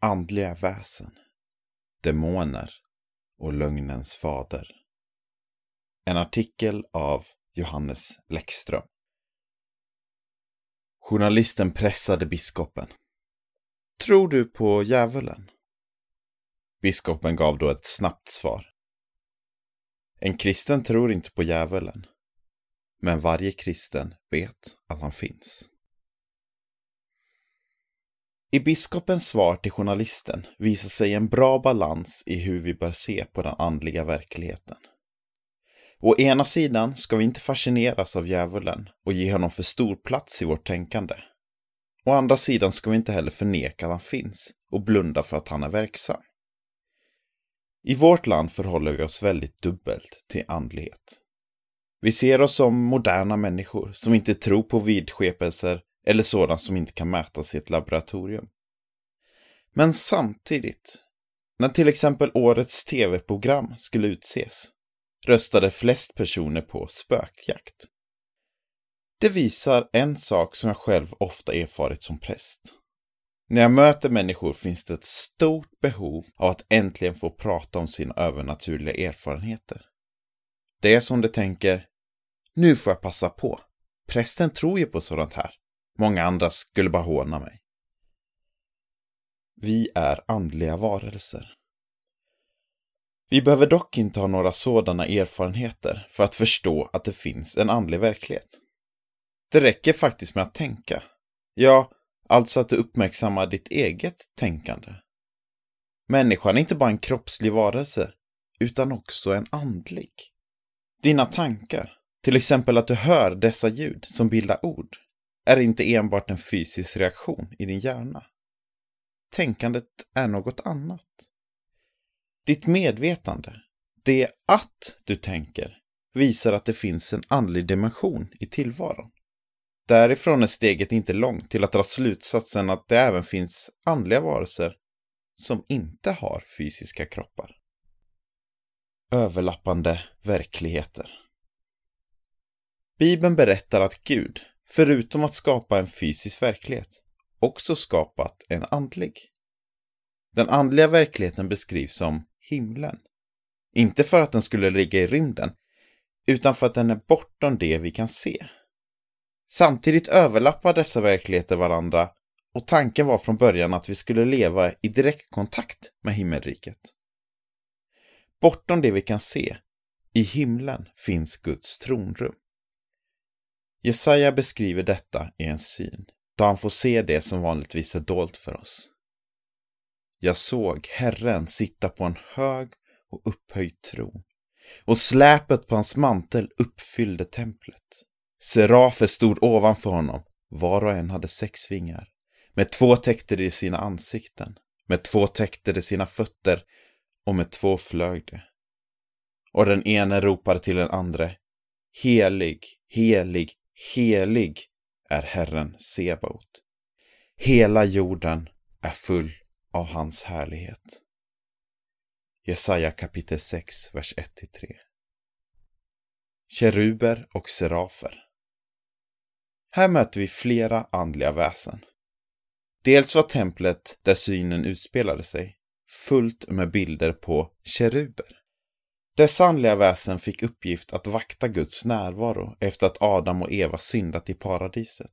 andliga väsen, demoner och lögnens fader. En artikel av Johannes Läckström. Journalisten pressade biskopen. Tror du på djävulen? Biskopen gav då ett snabbt svar. En kristen tror inte på djävulen, men varje kristen vet att han finns. I biskopens svar till journalisten visar sig en bra balans i hur vi bör se på den andliga verkligheten. Å ena sidan ska vi inte fascineras av djävulen och ge honom för stor plats i vårt tänkande. Å andra sidan ska vi inte heller förneka att han finns och blunda för att han är verksam. I vårt land förhåller vi oss väldigt dubbelt till andlighet. Vi ser oss som moderna människor som inte tror på vidskepelser eller sådant som inte kan mätas i ett laboratorium. Men samtidigt, när till exempel årets tv-program skulle utses, röstade flest personer på spökjakt. Det visar en sak som jag själv ofta erfarit som präst. När jag möter människor finns det ett stort behov av att äntligen få prata om sina övernaturliga erfarenheter. Det är som de tänker, nu får jag passa på. Prästen tror ju på sådant här. Många andra skulle bara håna mig. Vi är andliga varelser. Vi behöver dock inte ha några sådana erfarenheter för att förstå att det finns en andlig verklighet. Det räcker faktiskt med att tänka. Ja, alltså att du uppmärksammar ditt eget tänkande. Människan är inte bara en kroppslig varelse, utan också en andlig. Dina tankar, till exempel att du hör dessa ljud som bildar ord, är inte enbart en fysisk reaktion i din hjärna. Tänkandet är något annat. Ditt medvetande, det att du tänker, visar att det finns en andlig dimension i tillvaron. Därifrån är steget inte långt till att dra slutsatsen att det även finns andliga varelser som inte har fysiska kroppar. Överlappande verkligheter. Bibeln berättar att Gud, förutom att skapa en fysisk verklighet, också skapat en andlig. Den andliga verkligheten beskrivs som himlen. Inte för att den skulle ligga i rymden, utan för att den är bortom det vi kan se. Samtidigt överlappar dessa verkligheter varandra och tanken var från början att vi skulle leva i direktkontakt med himmelriket. Bortom det vi kan se, i himlen, finns Guds tronrum. Jesaja beskriver detta i en syn, då han får se det som vanligtvis är dolt för oss. Jag såg Herren sitta på en hög och upphöjd tron, och släpet på hans mantel uppfyllde templet. Serafer stod ovanför honom, var och en hade sex vingar. Med två täckte de sina ansikten, med två täckte de sina fötter och med två flög de. Och den ene ropade till den andre, Helig, helig, helig är Herren Sebaot. Hela jorden är full av hans härlighet. Jesaja kapitel 6, vers 1-3. Keruber och serafer. Här möter vi flera andliga väsen. Dels var templet där synen utspelade sig fullt med bilder på keruber. Dessa andliga väsen fick uppgift att vakta Guds närvaro efter att Adam och Eva syndat i paradiset.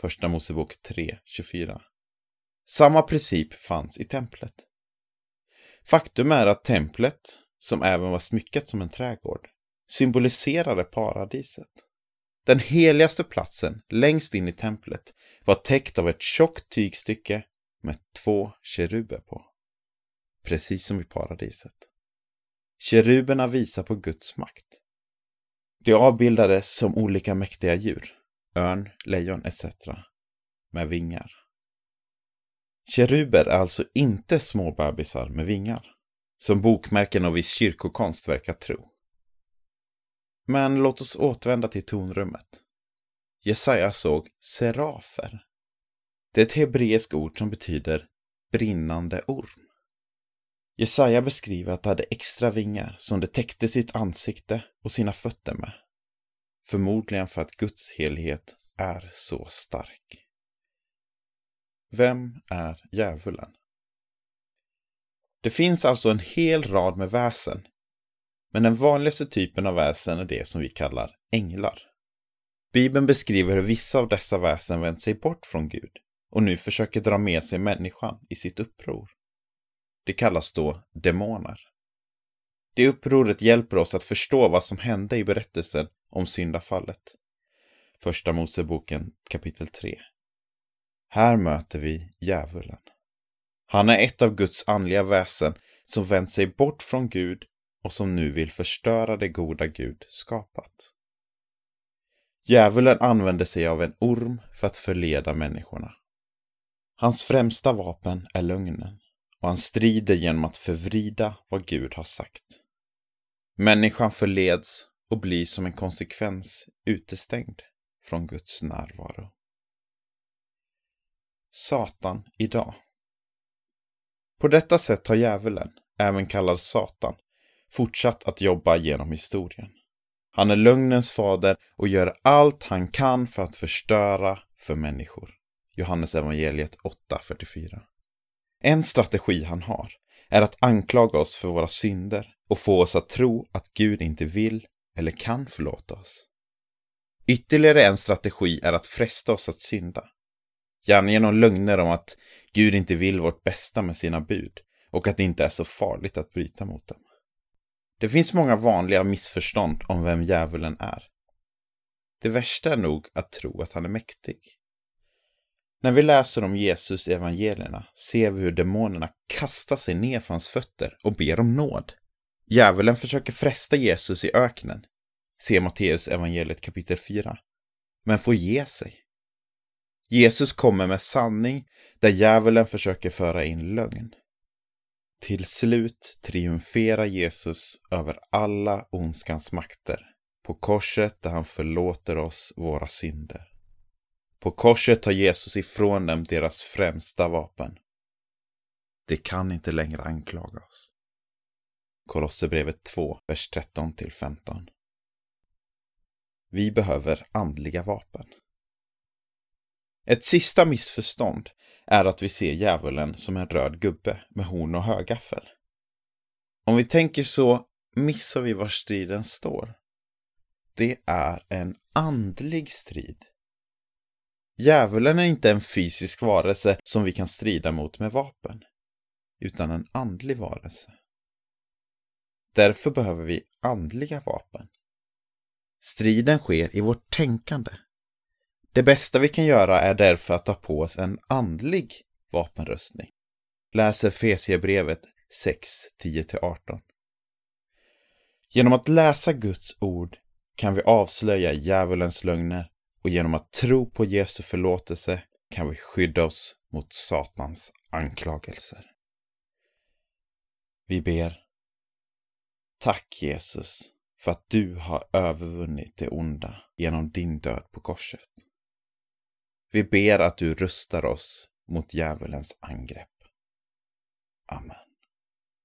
Första Mosebok 3.24. Samma princip fanns i templet. Faktum är att templet, som även var smyckat som en trädgård, symboliserade paradiset. Den heligaste platsen längst in i templet var täckt av ett tjockt tygstycke med två keruber på. Precis som i paradiset. Keruberna visar på Guds makt. De avbildades som olika mäktiga djur, örn, lejon etc. med vingar. Keruber är alltså inte små bebisar med vingar, som bokmärken och viss kyrkokonst verkar tro. Men låt oss återvända till tonrummet. Jesaja såg serafer. Det är ett hebreiskt ord som betyder brinnande orm. Jesaja beskriver att de hade extra vingar som de täckte sitt ansikte och sina fötter med. Förmodligen för att Guds helhet är så stark. Vem är djävulen? Det finns alltså en hel rad med väsen. Men den vanligaste typen av väsen är det som vi kallar änglar. Bibeln beskriver hur vissa av dessa väsen vänt sig bort från Gud och nu försöker dra med sig människan i sitt uppror. Det kallas då demoner. Det upproret hjälper oss att förstå vad som hände i berättelsen om syndafallet. Första Moseboken kapitel 3. Här möter vi djävulen. Han är ett av Guds andliga väsen som vänt sig bort från Gud och som nu vill förstöra det goda Gud skapat. Djävulen använder sig av en orm för att förleda människorna. Hans främsta vapen är lögnen och han strider genom att förvrida vad Gud har sagt. Människan förleds och blir som en konsekvens utestängd från Guds närvaro. Satan idag. På detta sätt har djävulen, även kallad Satan, fortsatt att jobba genom historien. Han är lögnens fader och gör allt han kan för att förstöra för människor. Johannes evangeliet 8.44. En strategi han har är att anklaga oss för våra synder och få oss att tro att Gud inte vill eller kan förlåta oss. Ytterligare en strategi är att fresta oss att synda. Gärna genom lögner om att Gud inte vill vårt bästa med sina bud och att det inte är så farligt att bryta mot dem. Det finns många vanliga missförstånd om vem djävulen är. Det värsta är nog att tro att han är mäktig. När vi läser om Jesus i evangelierna ser vi hur demonerna kastar sig ner för hans fötter och ber om nåd. Djävulen försöker fresta Jesus i öknen. Se Matteus evangeliet kapitel 4. Men får ge sig. Jesus kommer med sanning där djävulen försöker föra in lögn. Till slut triumferar Jesus över alla ondskans makter på korset där han förlåter oss våra synder. På korset tar Jesus ifrån dem deras främsta vapen. De kan inte längre anklaga oss. Kolosserbrevet 2, vers 13 15. Vi behöver andliga vapen. Ett sista missförstånd är att vi ser djävulen som en röd gubbe med horn och högaffel. Om vi tänker så missar vi var striden står. Det är en andlig strid. Djävulen är inte en fysisk varelse som vi kan strida mot med vapen, utan en andlig varelse. Därför behöver vi andliga vapen. Striden sker i vårt tänkande. Det bästa vi kan göra är därför att ta på oss en andlig vapenrustning. Läser Fesierbrevet 6, 10-18. Genom att läsa Guds ord kan vi avslöja djävulens lögner och genom att tro på Jesu förlåtelse kan vi skydda oss mot Satans anklagelser. Vi ber. Tack Jesus för att du har övervunnit det onda genom din död på korset. Vi ber att du rustar oss mot djävulens angrepp. Amen.